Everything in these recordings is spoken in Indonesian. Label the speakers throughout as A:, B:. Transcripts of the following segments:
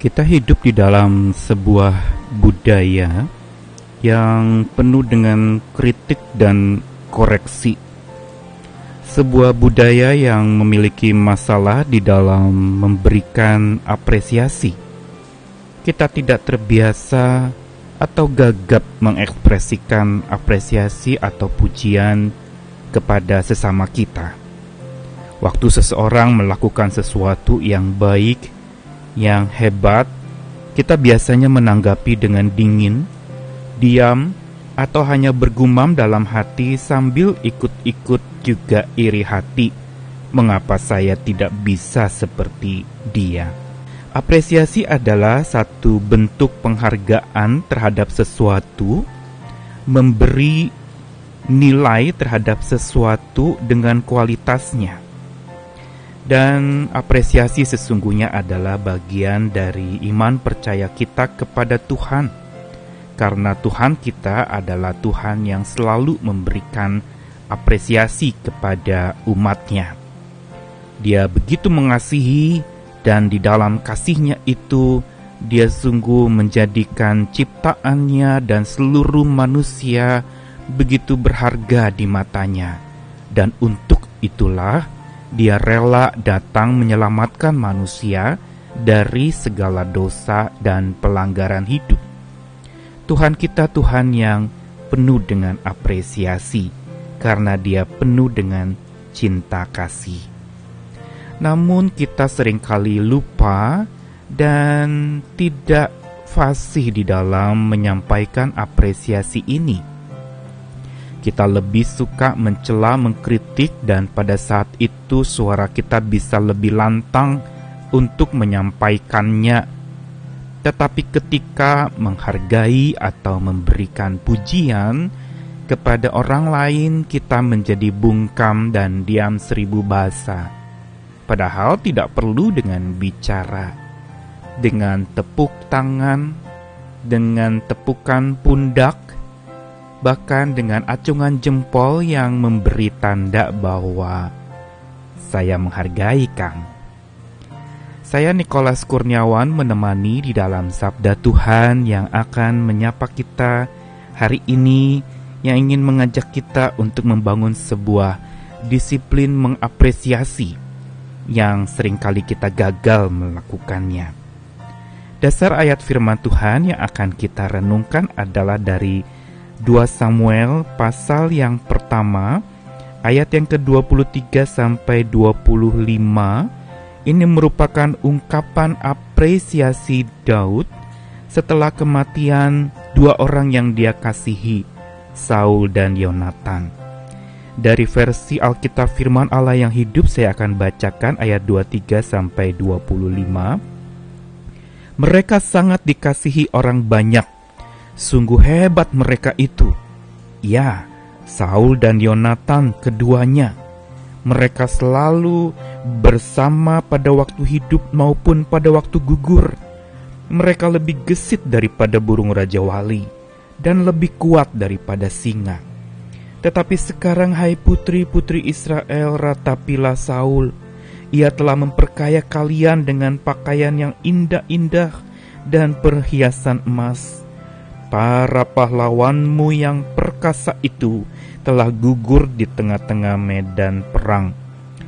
A: Kita hidup di dalam sebuah budaya yang penuh dengan kritik dan koreksi. Sebuah budaya yang memiliki masalah di dalam memberikan apresiasi. Kita tidak terbiasa atau gagap mengekspresikan apresiasi atau pujian kepada sesama kita. Waktu seseorang melakukan sesuatu yang baik, yang hebat, kita biasanya menanggapi dengan dingin, diam, atau hanya bergumam dalam hati sambil ikut-ikut juga iri hati. Mengapa saya tidak bisa seperti dia? Apresiasi adalah satu bentuk penghargaan terhadap sesuatu, memberi nilai terhadap sesuatu dengan kualitasnya dan apresiasi sesungguhnya adalah bagian dari iman percaya kita kepada Tuhan. Karena Tuhan kita adalah Tuhan yang selalu memberikan apresiasi kepada umatnya. Dia begitu mengasihi dan di dalam kasihnya itu dia sungguh menjadikan ciptaannya dan seluruh manusia begitu berharga di matanya. Dan untuk itulah dia rela datang menyelamatkan manusia dari segala dosa dan pelanggaran hidup. Tuhan kita Tuhan yang penuh dengan apresiasi karena Dia penuh dengan cinta kasih. Namun kita sering kali lupa dan tidak fasih di dalam menyampaikan apresiasi ini kita lebih suka mencela, mengkritik, dan pada saat itu suara kita bisa lebih lantang untuk menyampaikannya. Tetapi ketika menghargai atau memberikan pujian kepada orang lain, kita menjadi bungkam dan diam seribu bahasa. Padahal tidak perlu dengan bicara, dengan tepuk tangan, dengan tepukan pundak, bahkan dengan acungan jempol yang memberi tanda bahwa saya menghargai Kang. Saya Nikolas Kurniawan menemani di dalam Sabda Tuhan yang akan menyapa kita hari ini yang ingin mengajak kita untuk membangun sebuah disiplin mengapresiasi yang sering kali kita gagal melakukannya. Dasar ayat firman Tuhan yang akan kita renungkan adalah dari 2 Samuel pasal yang pertama ayat yang ke-23 sampai 25 ini merupakan ungkapan apresiasi Daud setelah kematian dua orang yang dia kasihi, Saul dan Yonatan. Dari versi Alkitab Firman Allah yang hidup saya akan bacakan ayat 23 sampai 25. Mereka sangat dikasihi orang banyak Sungguh hebat mereka itu. Ya, Saul dan Yonatan keduanya. Mereka selalu bersama pada waktu hidup maupun pada waktu gugur. Mereka lebih gesit daripada burung raja wali dan lebih kuat daripada singa. Tetapi sekarang hai putri-putri Israel ratapilah Saul. Ia telah memperkaya kalian dengan pakaian yang indah-indah dan perhiasan emas Para pahlawanmu yang perkasa itu telah gugur di tengah-tengah medan perang.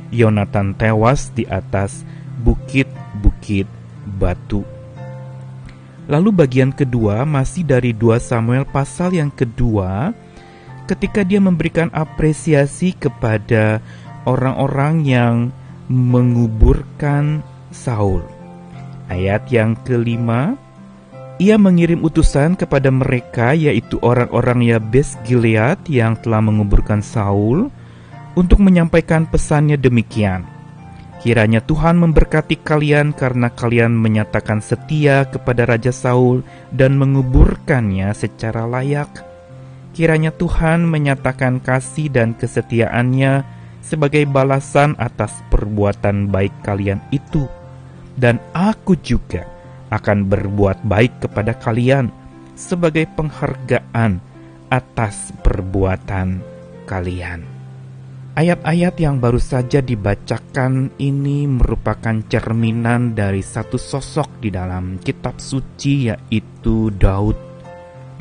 A: Yonatan tewas di atas bukit-bukit batu. Lalu bagian kedua masih dari 2 Samuel pasal yang kedua ketika dia memberikan apresiasi kepada orang-orang yang menguburkan Saul. Ayat yang kelima, ia mengirim utusan kepada mereka yaitu orang-orang Yabes Gilead yang telah menguburkan Saul untuk menyampaikan pesannya demikian. Kiranya Tuhan memberkati kalian karena kalian menyatakan setia kepada Raja Saul dan menguburkannya secara layak. Kiranya Tuhan menyatakan kasih dan kesetiaannya sebagai balasan atas perbuatan baik kalian itu. Dan aku juga akan berbuat baik kepada kalian sebagai penghargaan atas perbuatan kalian. Ayat-ayat yang baru saja dibacakan ini merupakan cerminan dari satu sosok di dalam kitab suci yaitu Daud,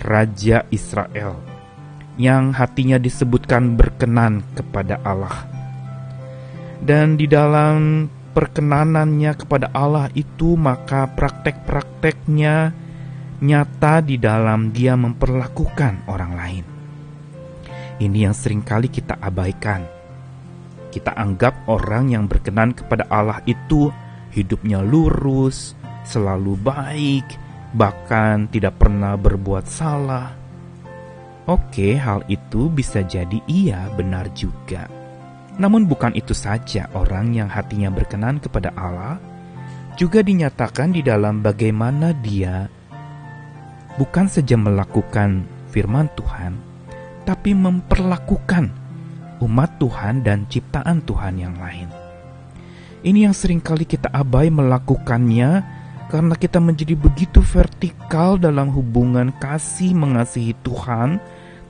A: Raja Israel, yang hatinya disebutkan berkenan kepada Allah. Dan di dalam perkenanannya kepada Allah itu maka praktek-prakteknya nyata di dalam dia memperlakukan orang lain. Ini yang sering kali kita abaikan kita anggap orang yang berkenan kepada Allah itu hidupnya lurus, selalu baik, bahkan tidak pernah berbuat salah. Oke, hal itu bisa jadi iya benar juga. Namun bukan itu saja orang yang hatinya berkenan kepada Allah juga dinyatakan di dalam bagaimana dia bukan saja melakukan firman Tuhan, tapi memperlakukan umat Tuhan dan ciptaan Tuhan yang lain. Ini yang sering kali kita abai melakukannya karena kita menjadi begitu vertikal dalam hubungan kasih mengasihi Tuhan,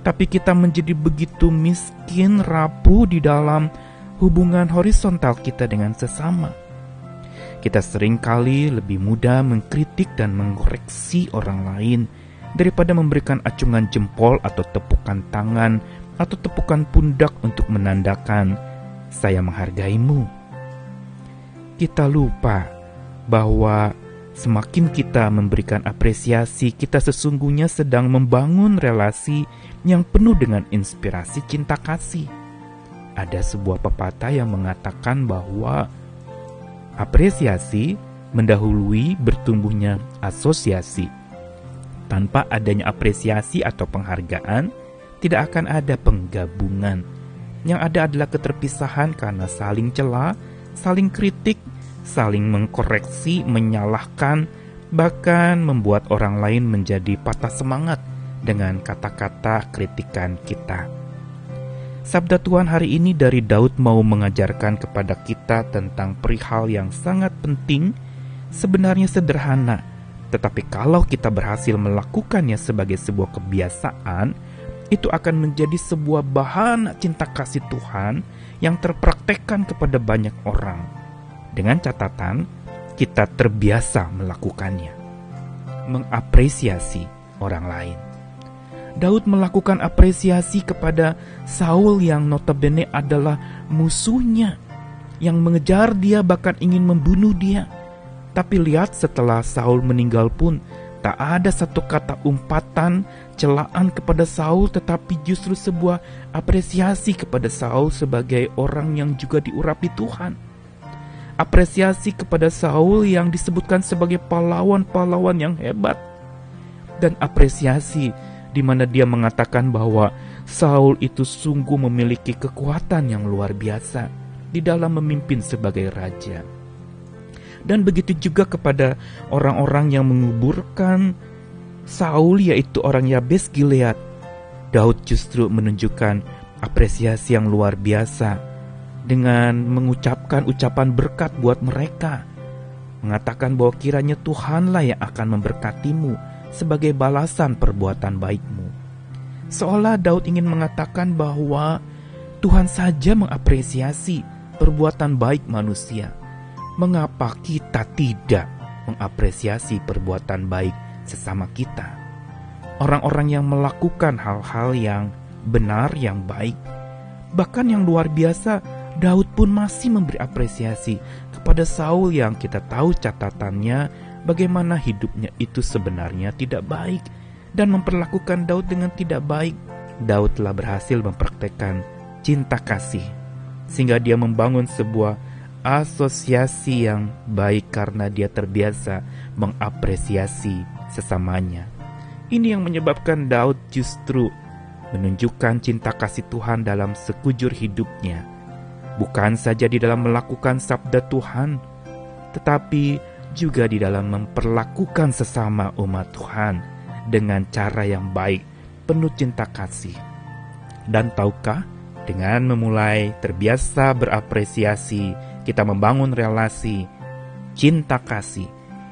A: tapi kita menjadi begitu miskin rapuh di dalam hubungan horizontal kita dengan sesama. Kita sering kali lebih mudah mengkritik dan mengoreksi orang lain daripada memberikan acungan jempol atau tepukan tangan atau tepukan pundak untuk menandakan saya menghargaimu. Kita lupa bahwa semakin kita memberikan apresiasi, kita sesungguhnya sedang membangun relasi yang penuh dengan inspirasi cinta kasih. Ada sebuah pepatah yang mengatakan bahwa apresiasi mendahului bertumbuhnya asosiasi. Tanpa adanya apresiasi atau penghargaan, tidak akan ada penggabungan. Yang ada adalah keterpisahan karena saling celah, saling kritik, saling mengkoreksi, menyalahkan, bahkan membuat orang lain menjadi patah semangat dengan kata-kata kritikan kita. Sabda Tuhan hari ini dari Daud mau mengajarkan kepada kita tentang perihal yang sangat penting, sebenarnya sederhana, tetapi kalau kita berhasil melakukannya sebagai sebuah kebiasaan, itu akan menjadi sebuah bahan cinta kasih Tuhan yang terpraktekkan kepada banyak orang. Dengan catatan, kita terbiasa melakukannya. Mengapresiasi orang lain. Daud melakukan apresiasi kepada Saul yang notabene adalah musuhnya yang mengejar dia bahkan ingin membunuh dia. Tapi lihat setelah Saul meninggal pun tak ada satu kata umpatan celaan kepada Saul tetapi justru sebuah apresiasi kepada Saul sebagai orang yang juga diurapi Tuhan. Apresiasi kepada Saul yang disebutkan sebagai pahlawan-pahlawan yang hebat. Dan apresiasi di mana dia mengatakan bahwa Saul itu sungguh memiliki kekuatan yang luar biasa di dalam memimpin sebagai raja. Dan begitu juga kepada orang-orang yang menguburkan Saul yaitu orang Yabes Gilead. Daud justru menunjukkan apresiasi yang luar biasa dengan mengucapkan ucapan berkat buat mereka. Mengatakan bahwa kiranya Tuhanlah yang akan memberkatimu sebagai balasan perbuatan baikmu. Seolah Daud ingin mengatakan bahwa Tuhan saja mengapresiasi perbuatan baik manusia. Mengapa kita tidak mengapresiasi perbuatan baik sesama kita. Orang-orang yang melakukan hal-hal yang benar, yang baik, bahkan yang luar biasa, Daud pun masih memberi apresiasi kepada Saul yang kita tahu catatannya bagaimana hidupnya itu sebenarnya tidak baik dan memperlakukan Daud dengan tidak baik. Daud telah berhasil mempraktekkan cinta kasih sehingga dia membangun sebuah asosiasi yang baik karena dia terbiasa mengapresiasi sesamanya. Ini yang menyebabkan Daud justru menunjukkan cinta kasih Tuhan dalam sekujur hidupnya. Bukan saja di dalam melakukan sabda Tuhan, tetapi juga di dalam memperlakukan sesama umat Tuhan dengan cara yang baik, penuh cinta kasih. Dan tahukah, dengan memulai terbiasa berapresiasi, kita membangun relasi cinta kasih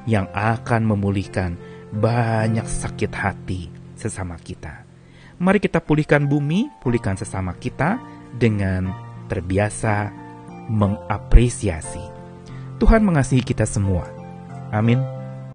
A: yang akan memulihkan banyak sakit hati sesama kita. Mari kita pulihkan bumi, pulihkan sesama kita dengan terbiasa mengapresiasi. Tuhan mengasihi kita semua. Amin.